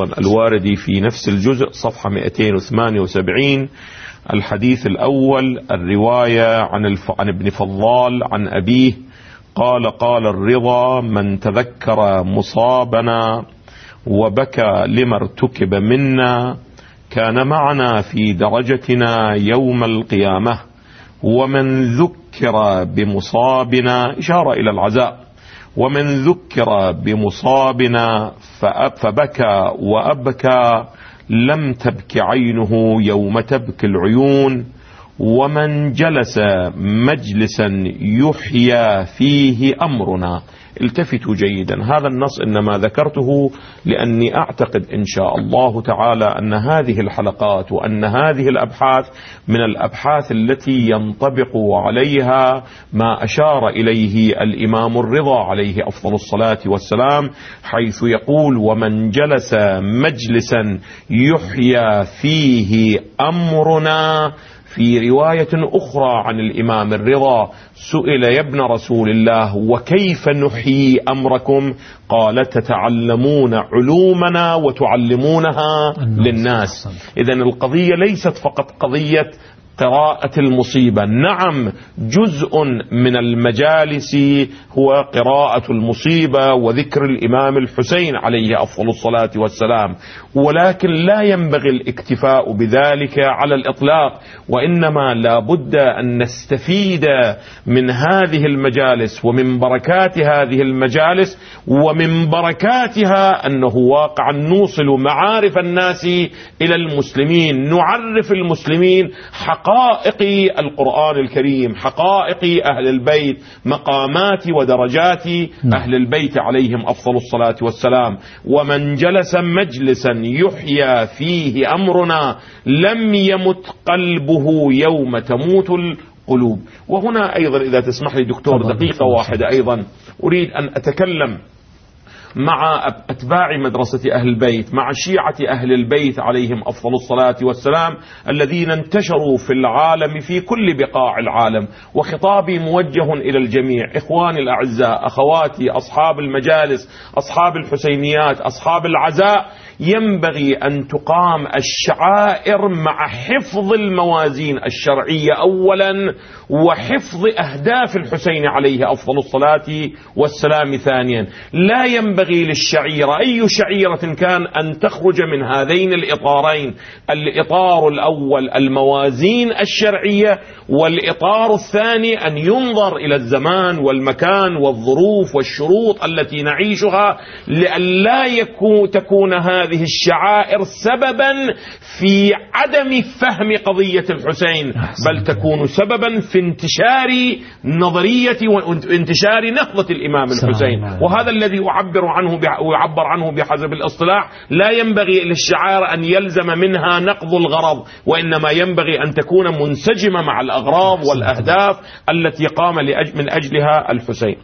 الواردي في نفس الجزء صفحة 278 الحديث الأول الرواية عن. عن ابن فضال عن أبيه قال قال الرضا من تذكر مصابنا وبكى لما ارتكب منا كان معنا في درجتنا يوم القيامة ومن ذكر بمصابنا إشارة إلى العزاء ومن ذكر بمصابنا فبكى وأبكى لم تبك عينه يوم تبكي العيون ومن جلس مجلسا يحيى فيه أمرنا. التفتوا جيدا. هذا النص إنما ذكرته لأني أعتقد إن شاء الله تعالى أن هذه الحلقات وأن هذه الأبحاث من الأبحاث التي ينطبق عليها ما أشار إليه الإمام الرضا عليه أفضل الصلاة والسلام حيث يقول ومن جلس مجلسا يحيى فيه أمرنا في رواية أخرى عن الإمام الرضا سئل يا ابن رسول الله وكيف نحيي أمركم؟ قال تتعلمون علومنا وتعلمونها للناس. إذا القضية ليست فقط قضية قراءة المصيبة. نعم جزء من المجالس هو قراءة المصيبة وذكر الإمام الحسين عليه أفضل الصلاة والسلام. ولكن لا ينبغي الاكتفاء بذلك على الإطلاق وإنما لا بد أن نستفيد من هذه المجالس ومن بركات هذه المجالس ومن بركاتها أنه واقعا نوصل معارف الناس إلى المسلمين نعرف المسلمين حق حقائق القرآن الكريم حقائق أهل البيت مقامات ودرجات نعم. أهل البيت عليهم أفضل الصلاة والسلام. ومن جلس مجلسا يحيى فيه أمرنا لم يمت قلبه يوم تموت القلوب. وهنا أيضا إذا تسمح لي دكتور دقيقة واحدة أيضا. أريد أن أتكلم مع أتباع مدرسة أهل البيت مع شيعة أهل البيت عليهم أفضل الصلاة والسلام الذين انتشروا في العالم في كل بقاع العالم. وخطابي موجه إلى الجميع إخواني الأعزاء أخواتي أصحاب المجالس أصحاب الحسينيات أصحاب العزاء ينبغي أن تقام الشعائر مع حفظ الموازين الشرعية أولا وحفظ أهداف الحسين عليه أفضل الصلاة والسلام ثانيا. لا ينبغي للشعيرة أي شعيرة كان أن تخرج من هذين الإطارين؟ الإطار الأول الموازين الشرعية والإطار الثاني أن ينظر إلى الزمان والمكان والظروف والشروط التي نعيشها لئلا يكون تكون هذه الشعائر سببا في عدم فهم قضية الحسين بل تكون سببا في انتشار نظرية وانتشار نهضة الإمام الحسين. وهذا الذي أعبر عنه ويعبر عنه بحسب الاصطلاح. لا ينبغي للشعائر أن يلزم منها نقض الغرض وإنما ينبغي أن تكون منسجمة مع الأغراض والأهداف التي قام من أجلها الحسين.